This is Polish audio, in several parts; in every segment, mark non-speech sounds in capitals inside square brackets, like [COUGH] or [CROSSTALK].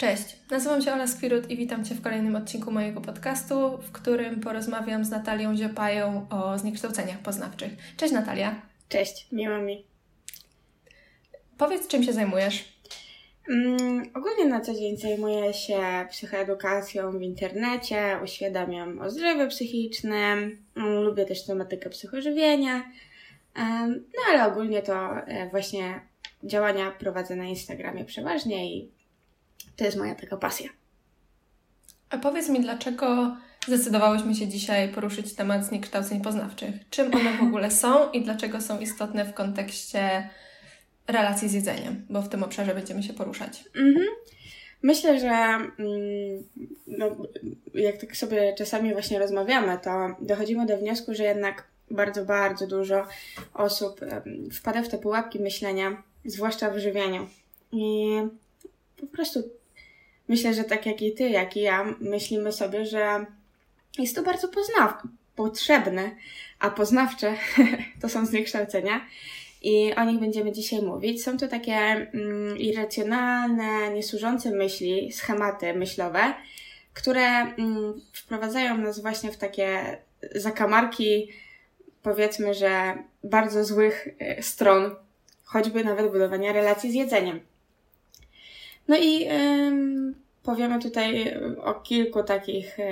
Cześć, nazywam się Ola Skwirut i witam Cię w kolejnym odcinku mojego podcastu, w którym porozmawiam z Natalią Dziopają o zniekształceniach poznawczych. Cześć Natalia. Cześć, miło mi. Powiedz, czym się zajmujesz? Mm, ogólnie na co dzień zajmuję się psychoedukacją w internecie, uświadamiam o zdrowiu psychicznym, mm, lubię też tematykę psychożywienia, no ale ogólnie to e, właśnie działania prowadzę na Instagramie przeważnie i to jest moja taka pasja. A powiedz mi, dlaczego zdecydowałyśmy się dzisiaj poruszyć temat zniekształceń poznawczych? Czym one w ogóle są i dlaczego są istotne w kontekście relacji z jedzeniem? Bo w tym obszarze będziemy się poruszać. Mhm. Myślę, że mm, no, jak tak sobie czasami właśnie rozmawiamy, to dochodzimy do wniosku, że jednak bardzo, bardzo dużo osób wpada w te pułapki myślenia, zwłaszcza w żywieniu. I po prostu myślę, że tak jak i ty, jak i ja, myślimy sobie, że jest to bardzo poznaw potrzebne, a poznawcze [LAUGHS] to są zniekształcenia. I o nich będziemy dzisiaj mówić. Są to takie mm, irracjonalne, niesłużące myśli, schematy myślowe, które mm, wprowadzają nas właśnie w takie zakamarki, powiedzmy, że bardzo złych y, stron, choćby nawet budowania relacji z jedzeniem. No i powiemy tutaj o kilku takich y,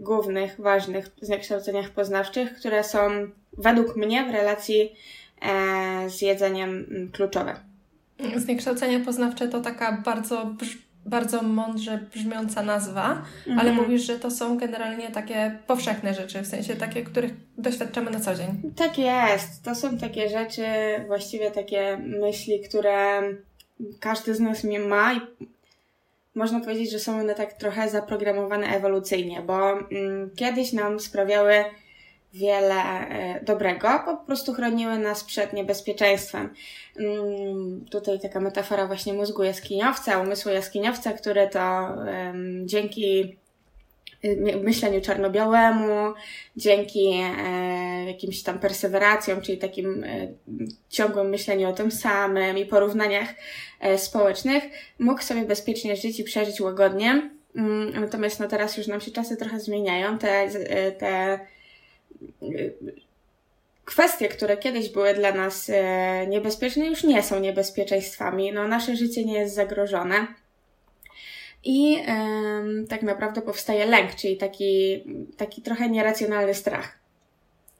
głównych, ważnych zniekształceniach poznawczych, które są według mnie w relacji y, z jedzeniem kluczowe. Zniekształcenia poznawcze to taka bardzo bardzo mądrze brzmiąca nazwa, mhm. ale mówisz, że to są generalnie takie powszechne rzeczy, w sensie takie, których doświadczamy na co dzień. Tak jest. To są takie rzeczy, właściwie takie myśli, które każdy z nas ma i można powiedzieć, że są one tak trochę zaprogramowane ewolucyjnie, bo mm, kiedyś nam sprawiały wiele e, dobrego, po prostu chroniły nas przed niebezpieczeństwem. Mm, tutaj taka metafora właśnie mózgu jaskiniowca, umysłu jaskiniowca, który to dzięki y, myśleniu czarno-białemu, dzięki e, jakimś tam perseweracjom, czyli takim e, ciągłym myśleniu o tym samym i porównaniach społecznych, mógł sobie bezpiecznie żyć i przeżyć łagodnie. Mm, natomiast no teraz już nam się czasy trochę zmieniają, te, te kwestie, które kiedyś były dla nas e, niebezpieczne, już nie są niebezpieczeństwami. No, nasze życie nie jest zagrożone. I tak naprawdę powstaje lęk, czyli taki, taki trochę nieracjonalny strach.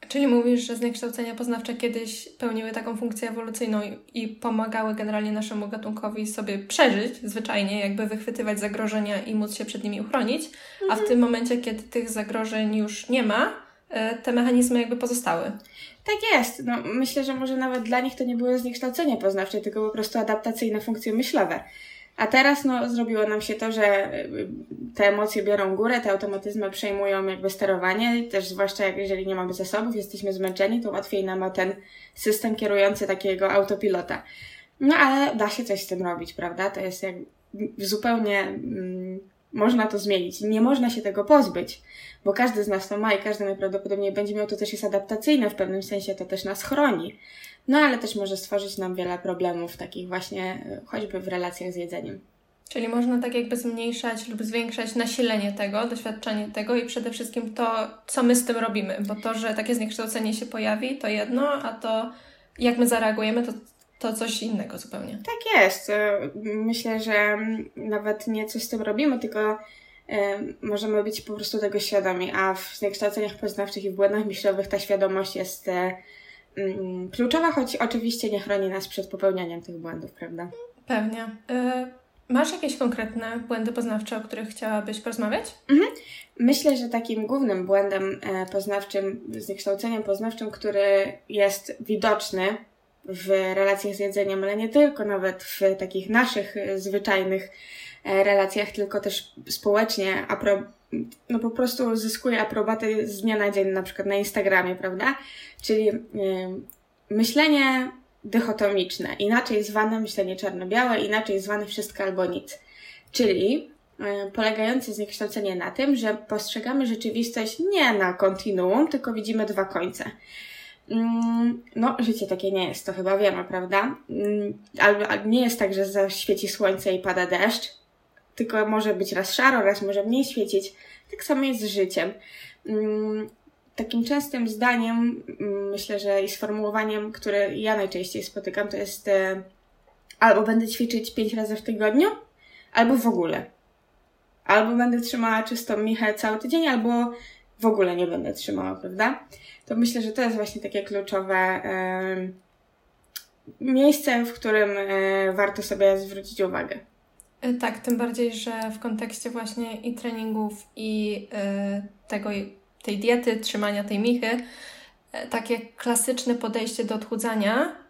Czyli mówisz, że zniekształcenia poznawcze kiedyś pełniły taką funkcję ewolucyjną i pomagały generalnie naszemu gatunkowi sobie przeżyć zwyczajnie, jakby wychwytywać zagrożenia i móc się przed nimi uchronić, mhm. a w mhm. tym momencie, kiedy tych zagrożeń już nie ma, E, te mechanizmy jakby pozostały. Tak jest. No, myślę, że może nawet dla nich to nie było zniekształcenie poznawcze, tylko po prostu adaptacyjne funkcje myślowe. A teraz no, zrobiło nam się to, że y, te emocje biorą górę, te automatyzmy przejmują jakby sterowanie, też zwłaszcza jak jeżeli nie mamy zasobów, jesteśmy zmęczeni, to łatwiej nam o ten system kierujący takiego autopilota. No ale da się coś z tym robić, prawda? To jest jak zupełnie mm, można to zmienić. Nie można się tego pozbyć, bo każdy z nas to ma i każdy najprawdopodobniej będzie miał, to też jest adaptacyjne w pewnym sensie, to też nas chroni. No ale też może stworzyć nam wiele problemów, takich właśnie e, choćby w relacjach z jedzeniem. Czyli można tak jakby zmniejszać lub zwiększać nasilenie tego, doświadczenie tego i przede wszystkim to, co my z tym robimy, bo to, że takie zniekształcenie się pojawi, to jedno, a to jak my zareagujemy, to to coś innego zupełnie. Tak jest. E, myślę, że nawet nie coś z tym robimy, tylko e, możemy być po prostu tego świadomi, a w zniekształceniach poznawczych i w błędach myślowych ta świadomość jest mm, kluczowa, choć oczywiście nie chroni nas przed popełnianiem tych błędów, prawda? Pewnie. Masz jakieś konkretne błędy poznawcze, o których chciałabyś porozmawiać? Mhm. Myślę, że takim głównym błędem poznawczym, zniekształceniem poznawczym, który jest widoczny w relacjach z jedzeniem, ale nie tylko, nawet w takich naszych e, zwyczajnych e, relacjach, tylko też społecznie, apro, no po prostu zyskuje aprobatę z dnia na dzień, na przykład na Instagramie, prawda? Czyli yy, myślenie dychotomiczne, inaczej zwane myślenie czarno-białe, inaczej zwane wszystko albo nic. Czyli yy, polegające zniekształcenie na tym, że postrzegamy rzeczywistość nie na kontinuum, tylko widzimy dwa końce. Mm, no, życie takie nie jest, to chyba wiemy, prawda? Mm, albo nie jest tak, że zaświeci słońce i pada deszcz, tylko może być raz szaro, raz może mniej świecić. Tak samo jest z życiem. Mm, takim częstym zdaniem, mm, myślę, że i sformułowaniem, które ja najczęściej spotykam, to jest e, albo będę ćwiczyć pięć razy w tygodniu, albo w ogóle. Albo będę trzymała czystą michę cały tydzień, albo w ogóle nie będę trzymała, prawda? To myślę, że to jest właśnie takie kluczowe miejsce, w którym e, warto sobie zwrócić uwagę. E, tak, tym bardziej, że w kontekście właśnie i treningów, i e, tego, tej diety, trzymania tej michy, e, takie klasyczne podejście do odchudzania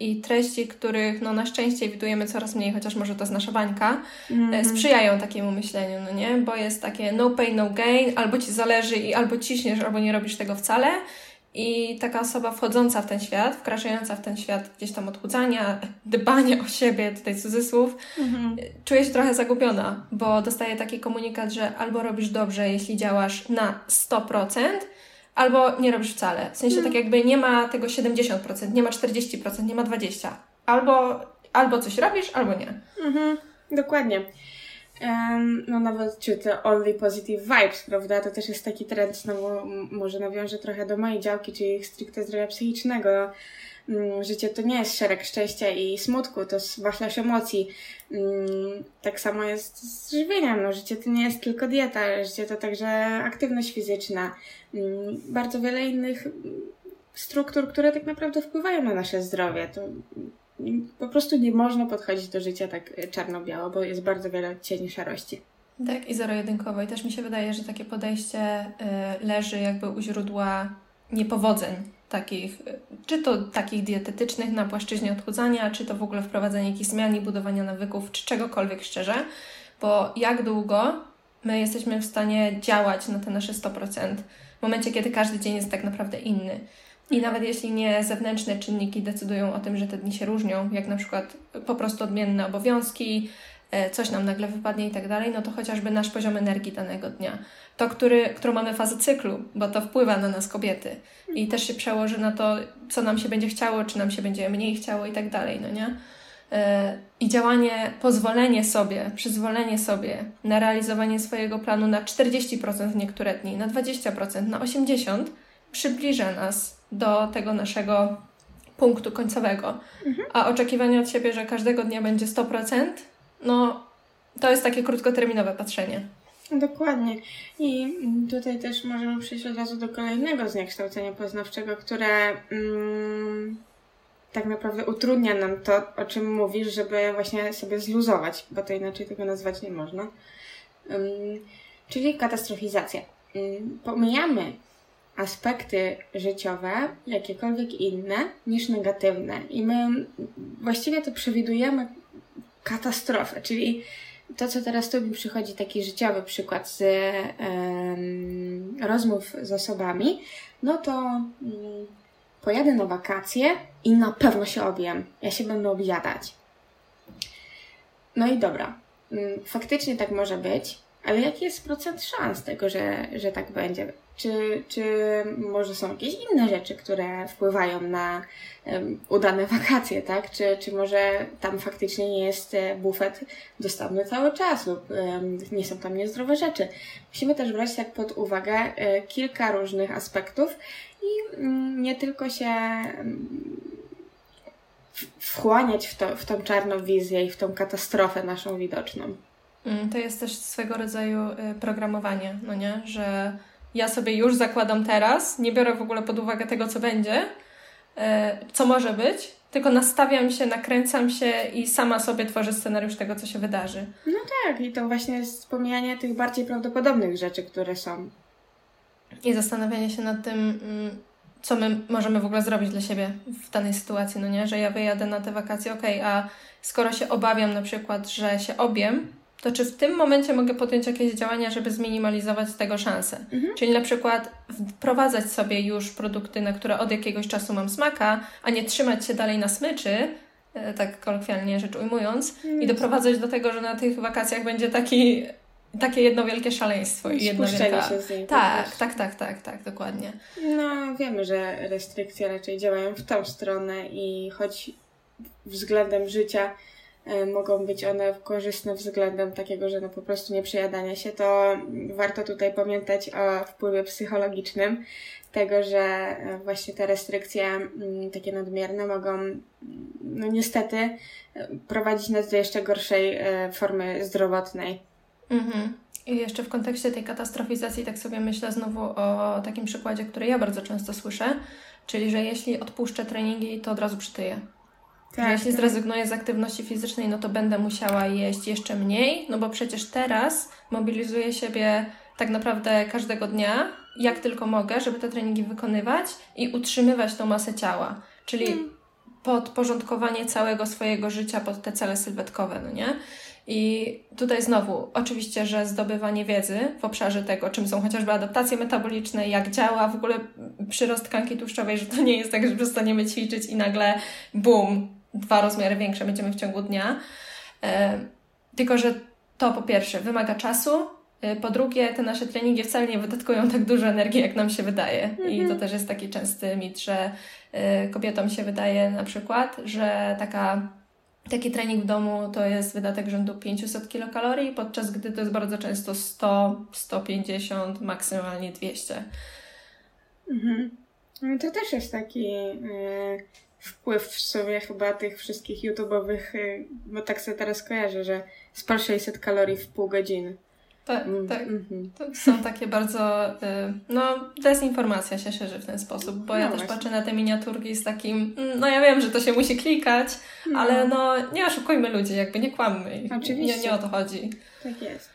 i treści, których no, na szczęście widujemy coraz mniej, chociaż może to jest nasza bańka, mm. sprzyjają takiemu myśleniu, no nie? Bo jest takie no pain, no gain, albo ci zależy i albo ciśniesz, albo nie robisz tego wcale i taka osoba wchodząca w ten świat, wkraczająca w ten świat gdzieś tam odchudzania, dbania o siebie, tutaj cudzysłów, mhm. czuje się trochę zagubiona, bo dostaje taki komunikat, że albo robisz dobrze, jeśli działasz na 100%, albo nie robisz wcale. W sensie mhm. tak jakby nie ma tego 70%, nie ma 40%, nie ma 20%. Albo, albo coś robisz, albo nie. Mhm. Dokładnie no nawet czy to only positive vibes, prawda? To też jest taki trend, znowu może nawiążę trochę do mojej działki, czyli stricte zdrowia psychicznego. Mm, życie to nie jest szereg szczęścia i smutku, to jest wachlarz emocji. Mm, tak samo jest z żywieniem. No, życie to nie jest tylko dieta, życie to także aktywność fizyczna. Mm, bardzo wiele innych struktur, które tak naprawdę wpływają na nasze zdrowie. To po prostu nie można podchodzić do życia tak e, czarno-biało, bo jest bardzo wiele cieni szarości. Tak, i zero-jedynkowo. I też mi się wydaje, że takie podejście y, leży jakby u źródła niepowodzeń takich, y, czy to takich dietetycznych na płaszczyźnie odchudzania, czy to w ogóle wprowadzenie jakichś zmian i budowania nawyków, czy czegokolwiek szczerze, bo jak długo my jesteśmy w stanie działać na te nasze 100%, w momencie, kiedy każdy dzień jest tak naprawdę inny. I nawet jeśli nie zewnętrzne czynniki decydują o tym, że te dni się różnią, jak na przykład po prostu odmienne obowiązki, e, coś nam nagle wypadnie i tak dalej, no to chociażby nasz poziom energii danego dnia. To, który, którą mamy fazę cyklu, bo to wpływa na nas kobiety i też się przełoży na to, co nam się będzie chciało, czy nam się będzie mniej chciało i tak dalej, no nie? E, I działanie, pozwolenie sobie, przyzwolenie sobie na realizowanie swojego planu na 40% w niektóre dni, na 20%, na 80% przybliża nas do tego naszego punktu końcowego. Mhm. A oczekiwanie od siebie, że każdego dnia będzie 100%, no to jest takie krótkoterminowe patrzenie. Dokładnie. I tutaj też możemy przejść od razu do kolejnego zniekształcenia poznawczego, które mm, tak naprawdę utrudnia nam to, o czym mówisz, żeby właśnie sobie zluzować, bo to inaczej tego nazwać nie można. Um, czyli katastrofizacja. Um, pomijamy aspekty życiowe, jakiekolwiek inne, niż negatywne. I my właściwie to przewidujemy katastrofę, czyli to, co teraz tu mi przychodzi, taki życiowy przykład z um, rozmów z osobami, no to um, pojadę na wakacje i na pewno się objem. Ja się będę objadać. No i dobra. Um, faktycznie tak może być, ale jaki jest procent szans tego, że, że tak będzie? Czy, czy może są jakieś inne rzeczy, które wpływają na um, udane [LAUGHS] wakacje, tak? Czy, czy może tam faktycznie nie jest e, bufet dostępny cały czas lub um, nie są tam niezdrowe rzeczy? Musimy też brać tak pod uwagę e, kilka różnych aspektów i um, nie tylko się wchłaniać w, to, w tą czarną wizję i w tą katastrofę naszą widoczną. Mm, to jest też swego rodzaju y, programowanie, no nie? Że ja sobie już zakładam teraz, nie biorę w ogóle pod uwagę tego, co będzie, y, co może być, tylko nastawiam się, nakręcam się i sama sobie tworzę scenariusz tego, co się wydarzy. No tak, i to właśnie jest pomijanie tych bardziej prawdopodobnych rzeczy, które są. I zastanawianie się nad tym, mm, co my możemy w ogóle zrobić dla siebie w danej sytuacji, no nie? Że ja wyjadę na te wakacje, okej, okay, a skoro się obawiam na przykład, że się obiem, to czy w tym momencie mogę podjąć jakieś działania, żeby zminimalizować tego szanse? Mhm. Czyli na przykład wprowadzać sobie już produkty, na które od jakiegoś czasu mam smaka, a nie trzymać się dalej na smyczy, e, tak kolokwialnie rzecz ujmując, mhm. i doprowadzać do tego, że na tych wakacjach będzie taki takie jedno wielkie szaleństwo i jedno wielka... się z niej. Tak, tak, tak, tak, tak, dokładnie. No, wiemy, że restrykcje raczej działają w tą stronę i choć względem życia mogą być one korzystne względem takiego, że no po prostu nieprzejadania się, to warto tutaj pamiętać o wpływie psychologicznym tego, że e, właśnie te restrykcje mm, takie nadmierne mogą mm, no niestety e, prowadzić nas do jeszcze gorszej formy zdrowotnej. Mhm. I jeszcze w kontekście tej katastrofizacji, tak sobie myślę znowu o takim przykładzie, który ja bardzo często słyszę, czyli że jeśli odpuszczę treningi, to od razu przytyję. Tak, że jeśli tak. zrezygnuję z aktywności fizycznej, no to będę musiała jeść jeszcze mniej, no bo przecież teraz mobilizuję siebie tak naprawdę każdego dnia, jak tylko mogę, żeby te treningi wykonywać i utrzymywać tą masę ciała. Czyli hmm. podporządkowanie całego swojego życia pod te cele sylwetkowe, no nie? I tutaj znowu, oczywiście, że zdobywanie wiedzy w obszarze tego, czym są chociażby adaptacje metaboliczne, jak działa w ogóle przyrost tkanki tłuszczowej, że to nie jest tak, że przestaniemy ćwiczyć i nagle bum, dwa rozmiary większe będziemy w ciągu dnia. E, tylko, że to po pierwsze wymaga czasu, e, po drugie, te nasze treningi wcale nie wydatkują tak dużo energii, jak nam się wydaje. Mhm. I to mhm. też jest taki częsty mit, że e, kobietom się wydaje na przykład, że taka Taki trening w domu to jest wydatek rzędu 500 kilokalorii, podczas gdy to jest bardzo często 100, 150, maksymalnie 200. Mhm. No to też jest taki wpływ w sumie chyba tych wszystkich YouTube'owych, yy, bo tak sobie teraz kojarzę, że spal 600 kalorii w pół godziny. Tak, mm, tak. Mm-hmm. To są takie bardzo, y, no, dezinformacja się szerzy w ten sposób, bo no ja właśnie. też patrzę na te miniaturki z takim, mm, no ja wiem, że to się musi klikać, no. ale no nie oszukujmy ludzi, jakby nie kłammy. Oczywiście. Nie, nie o to chodzi. Tak jest.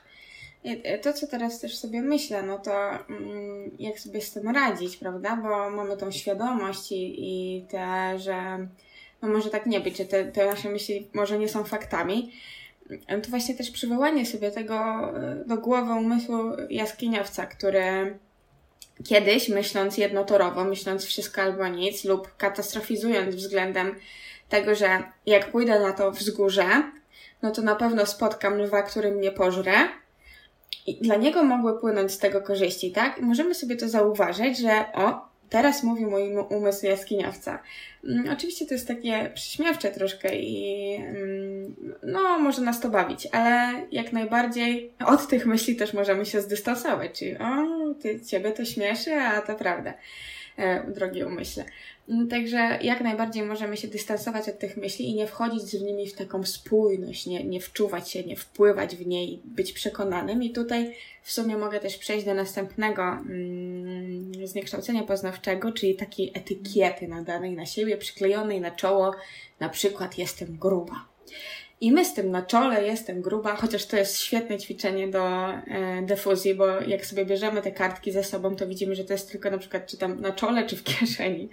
To, co teraz też sobie myślę, no to mm, jak sobie z tym radzić, prawda? Bo mamy tą świadomość i, i te, że no może tak nie być, że te, te nasze myśli może nie są faktami, to właśnie też przywołanie sobie tego e, do głowy umysłu jaskiniowca, który kiedyś, myśląc jednotorowo, myśląc wszystko albo nic, lub katastrofizując względem tego, że jak pójdę na to wzgórze, no to na pewno spotkam lwa, który mnie pożre. I dla niego mogły płynąć z tego korzyści, tak? Możemy sobie to zauważyć, że o, Teraz mówi mój umysł jaskiniowca. Mm, oczywiście to jest takie przyśmiewcze troszkę i mm, no, może nas to bawić, ale jak najbardziej od tych myśli też możemy się zdystansować, czyli o, ty, ciebie to śmieszy, a to prawda, e, drogi umyśle. Mm, także jak najbardziej możemy się dystansować od tych myśli i nie wchodzić z nimi w taką spójność, nie, nie wczuwać się, nie wpływać w niej, być przekonanym. I tutaj w sumie mogę też przejść do następnego mm, zniekształcenia poznawczego, czyli takiej etykiety nadanej na siebie, przyklejonej na czoło, na przykład jestem gruba. I my z tym na czole jestem gruba, chociaż to jest świetne ćwiczenie do e, defuzji, bo jak sobie bierzemy te kartki ze sobą, to widzimy, że to jest tylko na przykład czy tam na czole, czy w [LAUGHS] kieszeni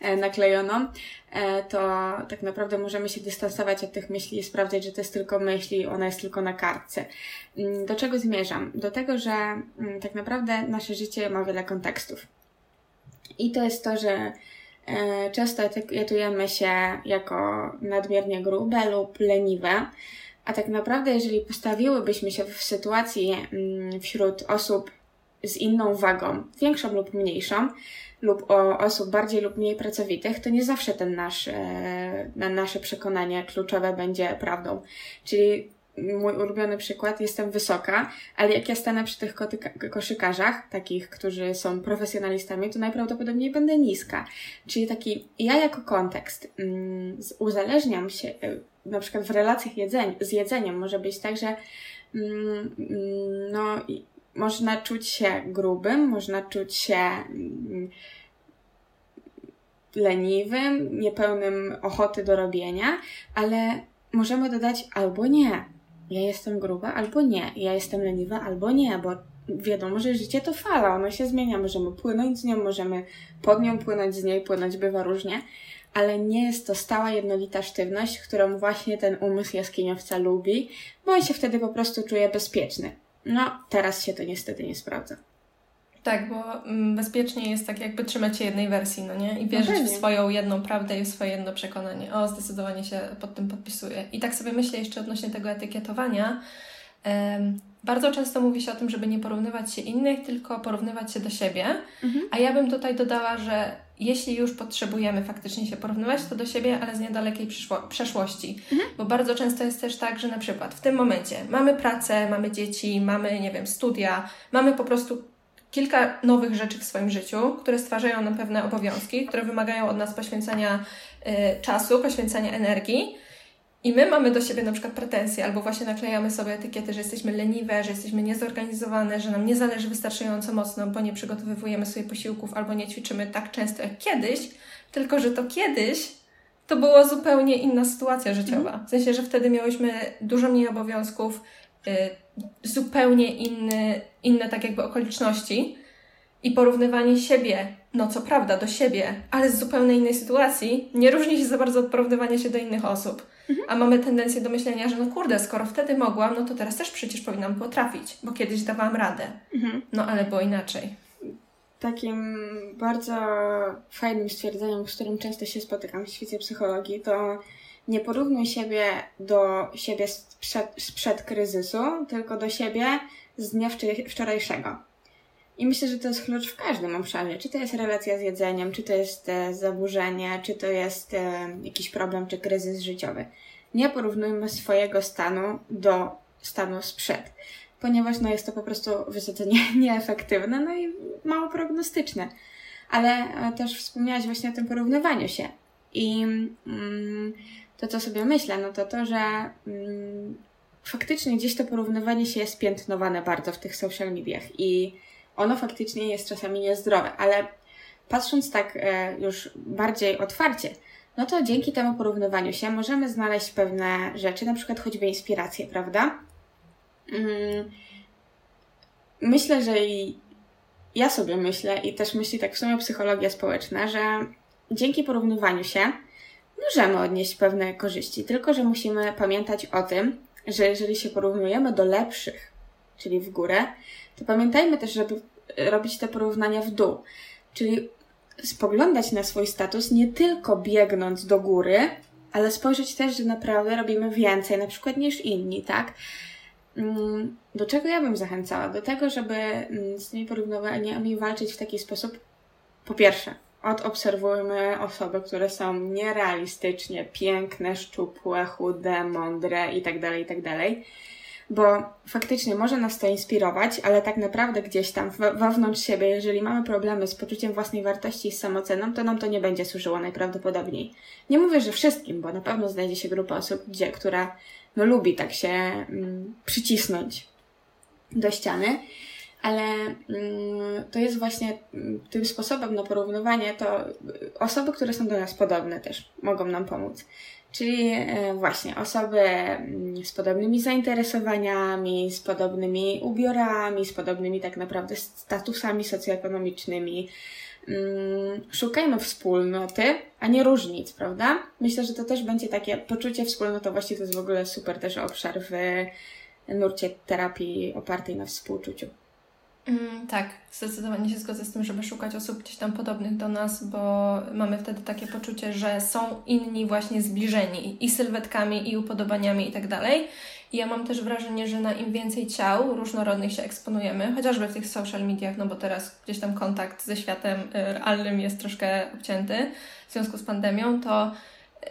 e, naklejono, e, to tak naprawdę możemy się dystansować od tych myśli i sprawdzać, że to jest tylko myśli, ona jest tylko na kartce. Mm, do czego zmierzam? Do tego, że mm, tak naprawdę nasze życie ma wiele kontekstów. I to jest to, że często etykietujemy się jako nadmiernie grube lub leniwe, a tak naprawdę, jeżeli postawiłybyśmy się w sytuacji mm, wśród osób z inną wagą, większą lub mniejszą, lub o osób bardziej lub mniej pracowitych, to nie zawsze ten nasz, e, nasze przekonanie kluczowe będzie prawdą. Czyli mój ulubiony przykład, jestem wysoka, ale jak ja stanę przy tych koszykarzach, takich, którzy są profesjonalistami, to najprawdopodobniej będę niska. Czyli taki, ja jako kontekst mm, uzależniam się, y, na przykład w relacjach jedzeń, z jedzeniem może być tak, że mm, mm, no, można czuć się grubym, można czuć się leniwym, niepełnym ochoty do robienia, ale możemy dodać albo nie ja jestem gruba albo nie, ja jestem leniwa albo nie, bo wiadomo, że życie to fala, ono się zmienia, możemy płynąć z nią, możemy pod nią płynąć z niej, płynąć bywa różnie, ale nie jest to stała, jednolita sztywność, którą właśnie ten umysł jaskiniowca lubi, bo on się wtedy po prostu czuje bezpieczny. No, teraz się to niestety nie sprawdza. Tak, bo mm, bezpiecznie jest tak jakby trzymać się jednej wersji, no nie? I wierzyć no w swoją jedną prawdę i w swoje jedno przekonanie. O, zdecydowanie się pod tym podpisuję. I tak sobie myślę jeszcze odnośnie tego etykietowania, Bardzo często mówi się o tym, żeby nie porównywać się innych, tylko porównywać się do siebie. Mhm. A ja bym tutaj dodała, że jeśli już potrzebujemy faktycznie się porównywać, to do siebie, ale z niedalekiej przeszłości. Mhm. Bo bardzo często jest też tak, że na przykład w tym momencie mamy pracę, mamy dzieci, mamy, nie wiem, studia, mamy po prostu kilka nowych rzeczy w swoim życiu, które stwarzają nam pewne obowiązki, które wymagają od nas poświęcenia y, czasu, poświęcenia energii. I my mamy do siebie na przykład pretensje, albo właśnie naklejamy sobie etykiety, że jesteśmy leniwe, że jesteśmy niezorganizowane, że nam nie zależy wystarczająco mocno, bo nie przygotowujemy sobie posiłków, albo nie ćwiczymy tak często jak kiedyś, tylko że to kiedyś to była zupełnie inna sytuacja życiowa. W sensie, że wtedy miałyśmy dużo mniej obowiązków, y, zupełnie inny, inne tak jakby okoliczności i porównywanie siebie, no co prawda do siebie, ale z zupełnie innej sytuacji, nie różni się za bardzo od porównywania się do innych osób. Mhm. A mamy tendencję do myślenia, że no kurde, skoro wtedy mogłam, no to teraz też przecież powinnam potrafić, bo kiedyś dawałam radę. Mhm. No ale było inaczej. Takim bardzo fajnym stwierdzeniem, z którym często się spotykam w świecie psychologii, to nie porównuj siebie do siebie sprzed, sprzed kryzysu, tylko do siebie z dnia wczorajszego. I myślę, że to jest klucz w każdym obszarze. Czy to jest relacja z jedzeniem, czy to jest e, zaburzenie, czy to jest e, jakiś problem, czy kryzys życiowy. Nie porównujmy swojego stanu do stanu sprzed, ponieważ no, jest to po prostu wysoce nie, [LAUGHS] nieefektywne, no i mało prognostyczne. Ale e, też wspomniałaś właśnie o tym porównywaniu się. I mm, to, co sobie myślę, no to to, że mm, faktycznie gdzieś to porównywanie się jest piętnowane bardzo w tych social mediach i ono faktycznie jest czasami niezdrowe, ale patrząc tak e, już bardziej otwarcie, no to dzięki temu porównywaniu się możemy znaleźć pewne rzeczy, na przykład choćby inspiracje, prawda? Mm, myślę, że i ja sobie myślę, i też myśli tak w sumie psychologia społeczna, że dzięki porównywaniu się możemy odnieść pewne korzyści, tylko że musimy pamiętać o tym, że jeżeli się porównujemy do lepszych, czyli w górę, to pamiętajmy też, żeby robić te porównania w dół. Czyli spoglądać na swój status nie tylko biegnąc do góry, ale spojrzeć też, że naprawdę robimy więcej, na przykład niż inni, tak? Mm, do czego ja bym zachęcała? Do tego, żeby mm, z tymi porównaniami walczyć w taki sposób, po pierwsze, odobserwujmy osoby, które są nierealistycznie piękne, szczupłe, chude, mądre itd., tak itd., tak bo faktycznie może nas to inspirować, ale tak naprawdę gdzieś tam wewnątrz siebie, jeżeli mamy problemy z poczuciem własnej wartości i z samoceną, to nam to nie będzie służyło najprawdopodobniej. Nie mówię, że wszystkim, bo na pewno znajdzie się grupa osób, gdzie, która no, lubi tak się mm, przycisnąć do ściany, ale mm, to jest właśnie mm, tym sposobem na porównywanie, to osoby, które są do nas podobne też mogą nam pomóc. Czyli e, właśnie osoby mm, z podobnymi zainteresowaniami, z podobnymi ubiorami, z podobnymi tak naprawdę statusami socjoekonomicznymi. Szukajmy wspólnoty, a nie różnic, prawda? Myślę, że to też będzie takie poczucie wspólnotowości, to jest w ogóle super też obszar w nurcie terapii opartej na współczuciu. Mm, tak, zdecydowanie się zgodzę z tym, żeby szukać osób gdzieś tam podobnych do nas, bo mamy wtedy takie poczucie, że są inni właśnie zbliżeni i sylwetkami, i upodobaniami i tak dalej. I ja mam też wrażenie, że na im więcej ciał różnorodnych się eksponujemy, chociażby w tych social mediach, no bo teraz gdzieś tam kontakt ze światem y, realnym jest troszkę obcięty w związku z pandemią, to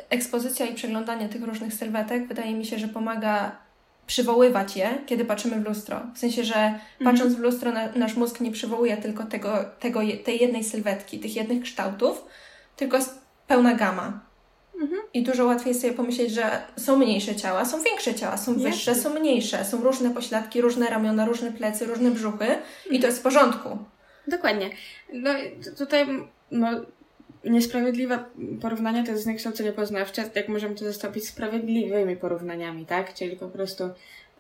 ekspozycja i przeglądanie tych różnych sylwetek wydaje mi się, że pomaga przywoływać je, kiedy patrzymy w lustro. W sensie, że mhm. patrząc w lustro, na, nasz mózg nie przywołuje tylko tego, tego, tej jednej sylwetki, tych jednych kształtów, tylko jest pełna gama. Mhm. I dużo łatwiej sobie pomyśleć, że są mniejsze ciała, są większe ciała, są wyższe, są mniejsze, są różne pośladki, różne ramiona, różne plecy, różne brzuchy i to jest w porządku. Dokładnie. No tutaj no, niesprawiedliwe porównania to jest zniekształcenie poznawcze, jak możemy to zastąpić sprawiedliwymi porównaniami, tak? Czyli po prostu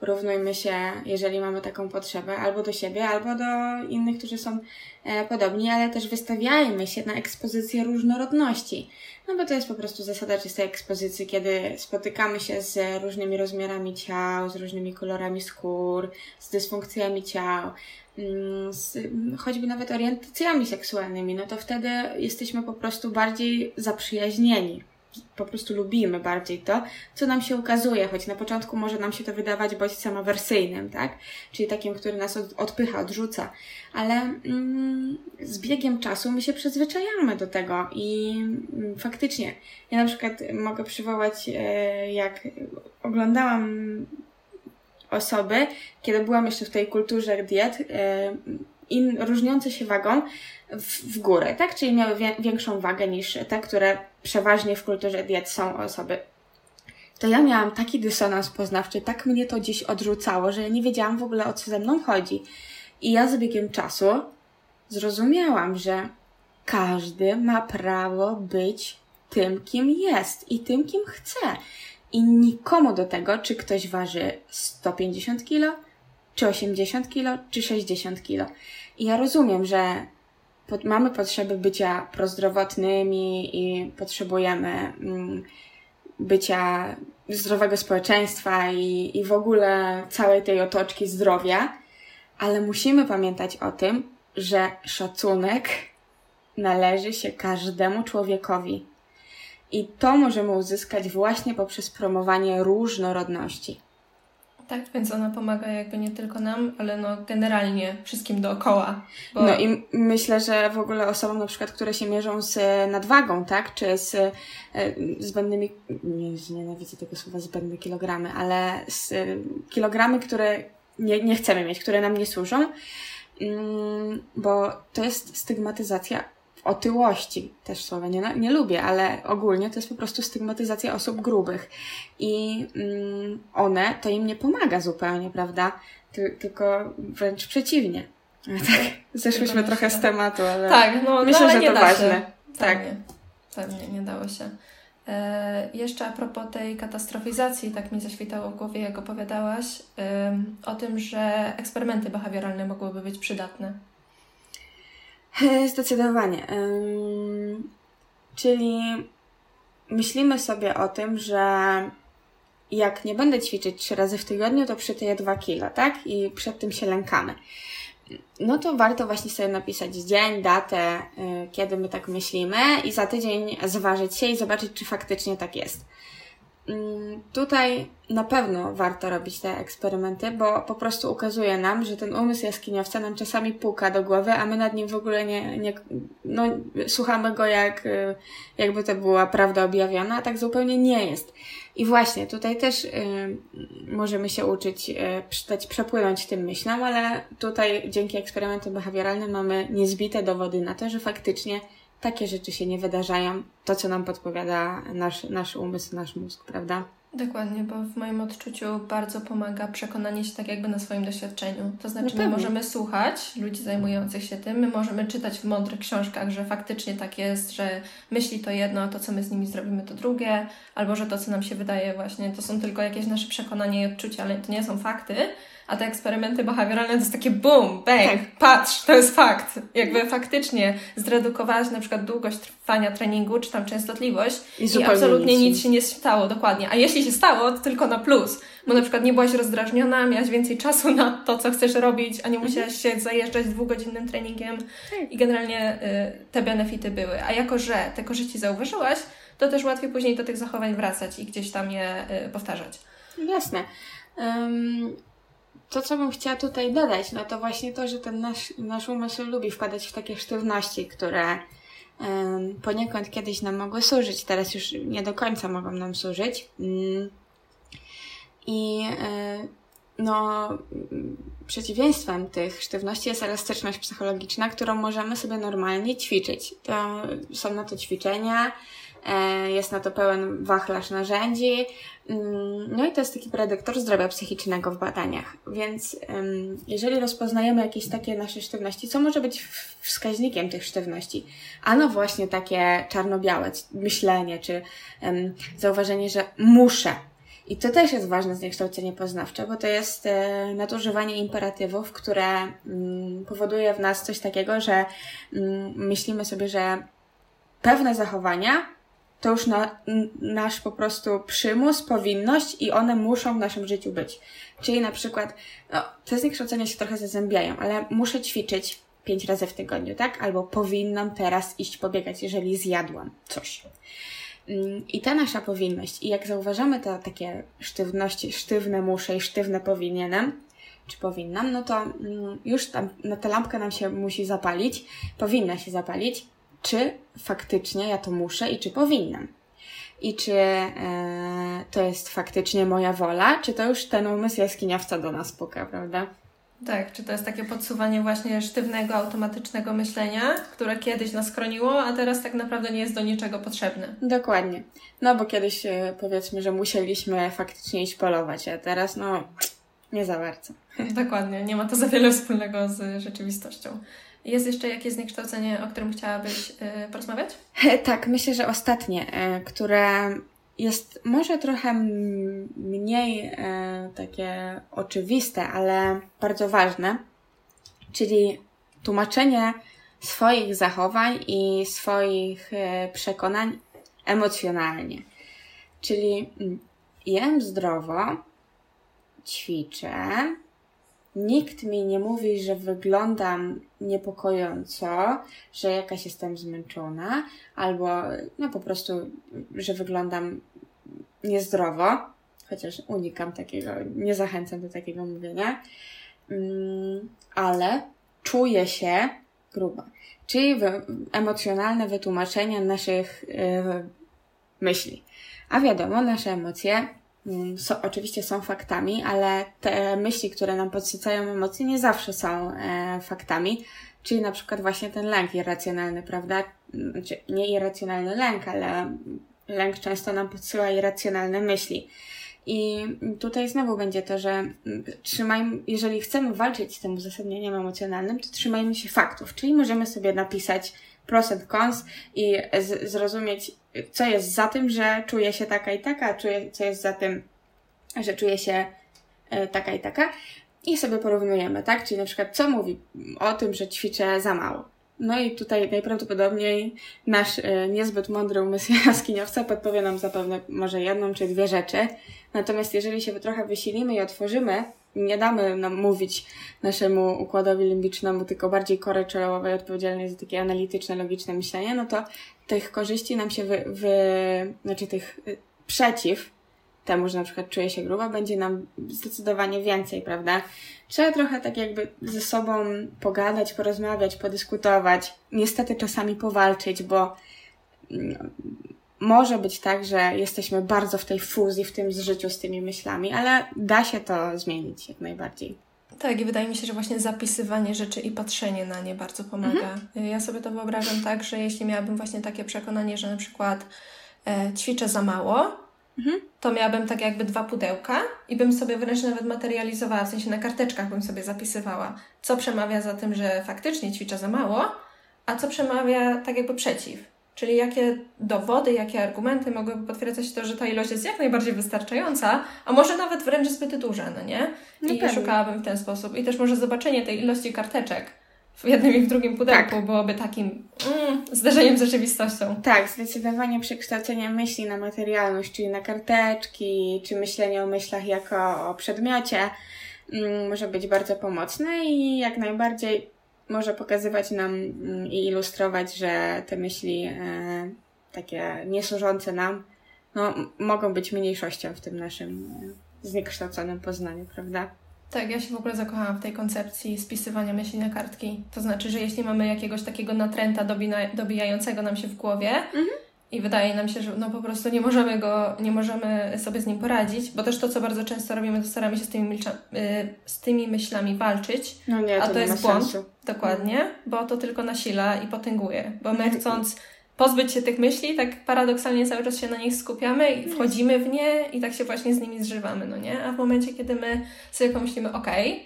porównujmy się, jeżeli mamy taką potrzebę, albo do siebie, albo do innych, którzy są e, podobni, ale też wystawiajmy się na ekspozycję różnorodności. No bo to jest po prostu zasada czystej ekspozycji, kiedy spotykamy się z różnymi rozmiarami ciał, z różnymi kolorami skór, z dysfunkcjami ciał, Mm, z choćby nawet orientacjami seksualnymi, no to wtedy jesteśmy po prostu bardziej zaprzyjaźnieni. Po prostu lubimy bardziej to, co nam się ukazuje, choć na początku może nam się to wydawać bodźcem awersyjnym, tak? Czyli takim, który nas od, odpycha, odrzuca. Ale mm, z biegiem czasu my się przyzwyczajamy do tego i mm, faktycznie, ja na przykład mogę przywołać, e, jak oglądałam osoby, kiedy byłam jeszcze w tej kulturze diet, e, in, różniące się wagą w, w górę, tak? Czyli miały wie, większą wagę niż te, które przeważnie w kulturze diet są osoby. To ja miałam taki dysonans poznawczy, tak mnie to gdzieś odrzucało, że ja nie wiedziałam w ogóle o co ze mną chodzi. I ja z biegiem czasu zrozumiałam, że każdy ma prawo być tym, kim jest i tym, kim chce. I nikomu do tego, czy ktoś waży 150 kilo, czy 80 kilo, czy 60 kilo. I ja rozumiem, że pod, mamy potrzeby bycia prozdrowotnymi i potrzebujemy mm, bycia zdrowego społeczeństwa i, i w ogóle całej tej otoczki zdrowia, ale musimy pamiętać o tym, że szacunek należy się każdemu człowiekowi. I to możemy uzyskać właśnie poprzez promowanie różnorodności. Tak, więc ona pomaga jakby nie tylko nam, ale no generalnie wszystkim dookoła. Bo... No i myślę, że w ogóle osobom na przykład, które się mierzą z nadwagą, tak, czy z e, zbędnymi, nie, nienawidzę tego słowa zbędne kilogramy, ale z kilogramy, które nie, nie chcemy mieć, które nam nie służą, mm, bo to jest stygmatyzacja otyłości, też słowa nie, nie lubię, ale ogólnie to jest po prostu stygmatyzacja osób grubych. I mm, one, to im nie pomaga zupełnie, prawda? Ty, tylko wręcz przeciwnie. [LAUGHS] Tak, zeszłyśmy trochę z tematu, ale tak, no, myślę, no, że to ważne. Się. Tak. Pewnie, pewnie, nie dało się. E, jeszcze a propos tej katastrofalizacji, tak mi zaświtało w głowie, jak opowiadałaś, e, o tym, że eksperymenty behawioralne mogłyby być przydatne. Zdecydowanie. Czyli myślimy sobie o tym, że jak nie będę ćwiczyć trzy razy w tygodniu, to przytyję dwa kilo, tak? I przed tym się lękamy. No to warto właśnie sobie napisać dzień, datę, y, kiedy my tak myślimy i za tydzień zważyć się i zobaczyć, czy faktycznie tak jest. Mm, tutaj na pewno warto robić te eksperymenty, bo po prostu ukazuje nam, że ten umysł jaskiniowca nam czasami puka do głowy, a my nad nim w ogóle nie, nie no, słuchamy go jak, y, jakby to była prawda objawiona, a tak zupełnie nie jest. I właśnie tutaj też y, możemy się uczyć, y, dać przepłynąć tym myślom, ale tutaj dzięki eksperymentom behawioralnym mamy niezbite dowody na to, że faktycznie takie rzeczy się nie wydarzają, to co nam podpowiada nasz, nasz umysł, nasz mózg, prawda? Dokładnie, bo w moim odczuciu bardzo pomaga przekonanie się tak jakby na swoim doświadczeniu. To znaczy, no my możemy słuchać ludzi zajmujących się tym, my możemy czytać w mądrych książkach, że faktycznie tak jest, że myśli to jedno, a to, co my z nimi zrobimy, to drugie, albo że to, co nam się wydaje, właśnie to są tylko jakieś nasze przekonania i odczucia, ale to nie są fakty. A te eksperymenty behawioralne to jest takie boom, bang, tak. patrz, to jest fakt. Jakby faktycznie zredukowałaś na przykład długość trwania treningu, czy tam częstotliwość i, i absolutnie nic, nic się nie stało, dokładnie. A jeśli się stało, to tylko na plus. Bo na przykład nie byłaś rozdrażniona, miałaś więcej czasu na to, co chcesz robić, a nie mhm. musiałaś się zajeżdżać dwugodzinnym treningiem tak. i generalnie y, te benefity były. A jako, że te korzyści zauważyłaś, to też łatwiej później do tych zachowań wracać i gdzieś tam je y, powtarzać. Jasne. Um to, co bym chciała tutaj dodać, no to właśnie to, że ten nasz, nasz umysł lubi wpadać w takie sztywności, które um, poniekąd kiedyś nam mogły służyć, teraz już nie do końca mogą nam służyć. Um, I um, no, przeciwieństwem tych sztywności jest elastyczność psychologiczna, którą możemy sobie normalnie ćwiczyć. To są na to ćwiczenia, E, jest na to pełen wachlarz narzędzi. Mm, no i to jest taki predyktor zdrowia psychicznego w badaniach. Więc jeżeli rozpoznajemy jakieś takie nasze sztywności, co może być wskaźnikiem tych sztywności? Ano właśnie takie czarno-białe myślenie, czy zauważenie, że muszę. I to też jest ważne zniekształcenie poznawcze, bo to jest e, nadużywanie imperatywów, które mm, powoduje w nas coś takiego, że mm, myślimy sobie, że pewne zachowania to już na, nasz po prostu przymus, powinność i one muszą w naszym życiu być. Czyli na przykład, no, te zniekształcenia się trochę zazębiają, ale muszę ćwiczyć pięć razy w tygodniu, tak? Albo powinnam teraz iść pobiegać, jeżeli zjadłam coś. Mm, I ta nasza powinność, i jak zauważamy to takie sztywności, sztywne muszę i sztywne powinienem, czy powinnam, no to mm, już tam na tę lampkę nam się musi zapalić, powinna się zapalić, czy faktycznie ja to muszę i czy powinnam. I czy e, to jest faktycznie moja wola, czy to już ten umysł jaskiniowca do nas puka, prawda? Tak, czy to jest takie podsuwanie właśnie sztywnego, automatycznego myślenia, które kiedyś nas chroniło, a teraz tak naprawdę nie jest do niczego potrzebne. Dokładnie. No bo kiedyś e, powiedzmy, że musieliśmy faktycznie iść polować, a teraz no nie za bardzo. Dokładnie, nie ma to za wiele wspólnego z rzeczywistością. Jest jeszcze jakieś zniekształcenie, o którym chciałabyś yy, porozmawiać? Tak, myślę, że ostatnie, yy, które jest może trochę mniej yy, takie oczywiste, ale bardzo ważne, czyli tłumaczenie swoich zachowań i swoich przekonań emocjonalnie. Czyli mm, jem zdrowo, ćwiczę, nikt mi nie mówi, że wyglądam niepokojąco, że jakaś jestem zmęczona, albo no po prostu, że wyglądam niezdrowo, chociaż unikam takiego, nie zachęcam do takiego mówienia, mm, ale czuję się gruba. Czyli emocjonalne wytłumaczenie naszych yy, myśli. A wiadomo, nasze emocje Mm, so, oczywiście są faktami, ale te myśli, które nam podsycają emocje, nie zawsze są e, faktami. Czyli na przykład właśnie ten lęk irracjonalny, prawda? Znaczy, nie irracjonalny lęk, ale lęk często nam podsyła irracjonalne myśli. I tutaj znowu będzie to, że mm, trzymajmy, jeżeli chcemy walczyć z tym uzasadnieniem emocjonalnym, to trzymajmy się faktów, czyli możemy sobie napisać pros and cons i z, zrozumieć, co jest za tym, że czuję się taka i taka, czuję, co jest za tym, że czuję się e, taka i taka. I sobie porównujemy, tak? Czyli na przykład, co mówi o tym, że ćwiczę za mało. No i tutaj najprawdopodobniej nasz e, niezbyt mądry umysł [LAUGHS] jaskiniowca podpowie nam zapewne może jedną czy dwie rzeczy. Natomiast jeżeli się trochę wysilimy i otworzymy, nie damy nam mówić naszemu układowi limbicznemu, tylko bardziej kory czołowej odpowiedzialnej za takie analityczne, logiczne myślenie, no to tych korzyści nam się wy, wy znaczy tych y, przeciw temu, że na przykład czuję się gruba, będzie nam zdecydowanie więcej, prawda? Trzeba trochę tak jakby ze sobą pogadać, porozmawiać, podyskutować. Niestety czasami powalczyć, bo mm, może być tak, że jesteśmy bardzo w tej fuzji, w tym życiu z tymi myślami, ale da się to zmienić jak najbardziej. Tak, i wydaje mi się, że właśnie zapisywanie rzeczy i patrzenie na nie bardzo pomaga. Mhm. Ja sobie to wyobrażam tak, że jeśli miałabym właśnie takie przekonanie, że na przykład e, ćwiczę za mało, mhm. to miałabym tak jakby dwa pudełka i bym sobie wręcz nawet materializowała, w sensie na karteczkach bym sobie zapisywała, co przemawia za tym, że faktycznie ćwiczę za mało, a co przemawia tak jakby przeciw. Czyli jakie dowody, jakie argumenty mogłyby potwierdzać to, że ta ilość jest jak najbardziej wystarczająca, a może nawet wręcz zbyt duża, no nie? I no szukałabym w ten sposób. I też może zobaczenie tej ilości karteczek w jednym i w drugim pudełku tak. byłoby takim mm, zderzeniem z rzeczywistością. Tak, zdecydowanie przekształcenie myśli na materialność, czyli na karteczki, czy myślenie o myślach jako o przedmiocie mm, może być bardzo pomocne i jak najbardziej może pokazywać nam mm, i ilustrować, że te myśli e, takie niesłużące nam, no, mogą być mniejszością w tym naszym e, zniekształconym poznaniu, prawda? Tak, ja się w ogóle zakochałam w tej koncepcji spisywania myśli na kartki. To znaczy, że jeśli mamy jakiegoś takiego natręta dobijającego nam się w głowie, mhm i wydaje nam się, że no po prostu nie możemy go, nie możemy sobie z nim poradzić, bo też to, co bardzo często robimy, to staramy się z tymi, y, z tymi myślami walczyć, no nie, to a to jest błąd. Sensu. Dokładnie, bo to tylko nasila i potęguje, bo my chcąc pozbyć się tych myśli, tak paradoksalnie cały czas się na nich skupiamy i wchodzimy w nie i tak się właśnie z nimi zżywamy, no nie? A w momencie, kiedy my sobie pomyślimy, okej, okay,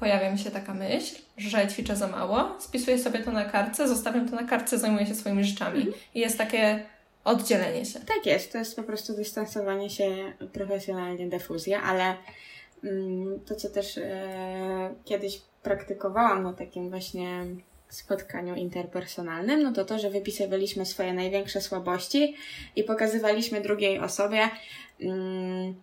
pojawia mi się taka myśl, że ćwiczę za mało, spisuję sobie to na kartce, zostawiam to na kartce, zajmuję się swoimi rzeczami. Mm. I jest takie oddzielenie się. Tak jest, to jest po prostu dystansowanie się profesjonalnie, defuzja, ale mm, to, co też e, kiedyś praktykowałam na takim właśnie spotkaniu interpersonalnym, no to to, że wypisywaliśmy swoje największe słabości i pokazywaliśmy drugiej osobie, mm,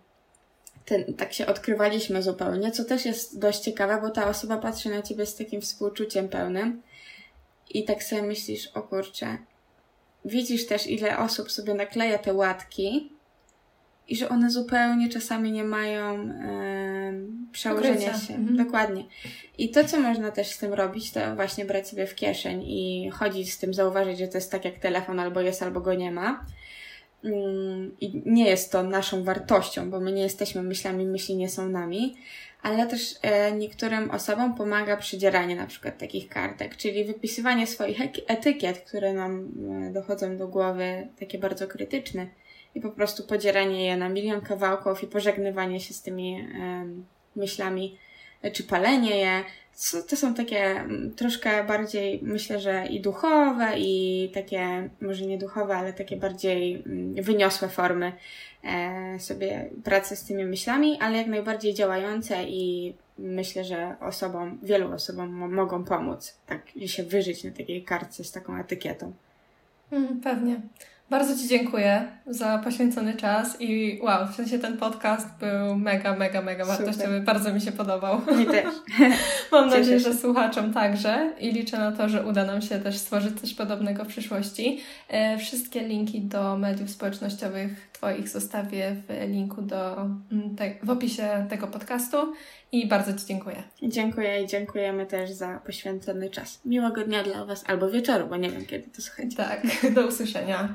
ten, tak się odkrywaliśmy zupełnie, co też jest dość ciekawe, bo ta osoba patrzy na ciebie z takim współczuciem pełnym i tak sobie myślisz, o kurczę, widzisz też, ile osób sobie nakleja te łatki i że one zupełnie czasami nie mają e, przełożenia się. Mhm. Dokładnie. I to, co można też z tym robić, to właśnie brać sobie w kieszeń i chodzić z tym, zauważyć, że to jest tak jak telefon, albo jest, albo go nie ma. Mm, I nie jest to naszą wartością, bo my nie jesteśmy myślami, myśli nie są nami, ale też e, niektórym osobom pomaga przydzieranie na przykład takich kartek, czyli wypisywanie swoich etykiet, które nam e, dochodzą do głowy, takie bardzo krytyczne i po prostu podzieranie je na milion kawałków i pożegnywanie się z tymi em, myślami, e, czy palenie je. To są takie troszkę bardziej, myślę, że i duchowe, i takie, może nie duchowe, ale takie bardziej wyniosłe formy e, sobie pracy z tymi myślami, ale jak najbardziej działające i myślę, że osobom, wielu osobom mo- mogą pomóc, tak się wyżyć na takiej kartce z taką etykietą. Mm, pewnie. Bardzo Ci dziękuję za poświęcony czas i wow, w sensie ten podcast był mega, mega, mega Super. wartościowy. Bardzo mi się podobał. Mi też. [LAUGHS] Mam Cieszę nadzieję, się. że słuchaczom także i liczę na to, że uda nam się też stworzyć coś podobnego w przyszłości. E, Wszystkie linki do mediów społecznościowych Twoich zostawię w linku do, mm, w opisie tego podcastu i bardzo Ci dziękuję. Dziękuję i dziękujemy też za poświęcony czas. Miłego dnia dla Was albo wieczoru, bo nie wiem kiedy to słuchacie. Tak, [LAUGHS] do usłyszenia.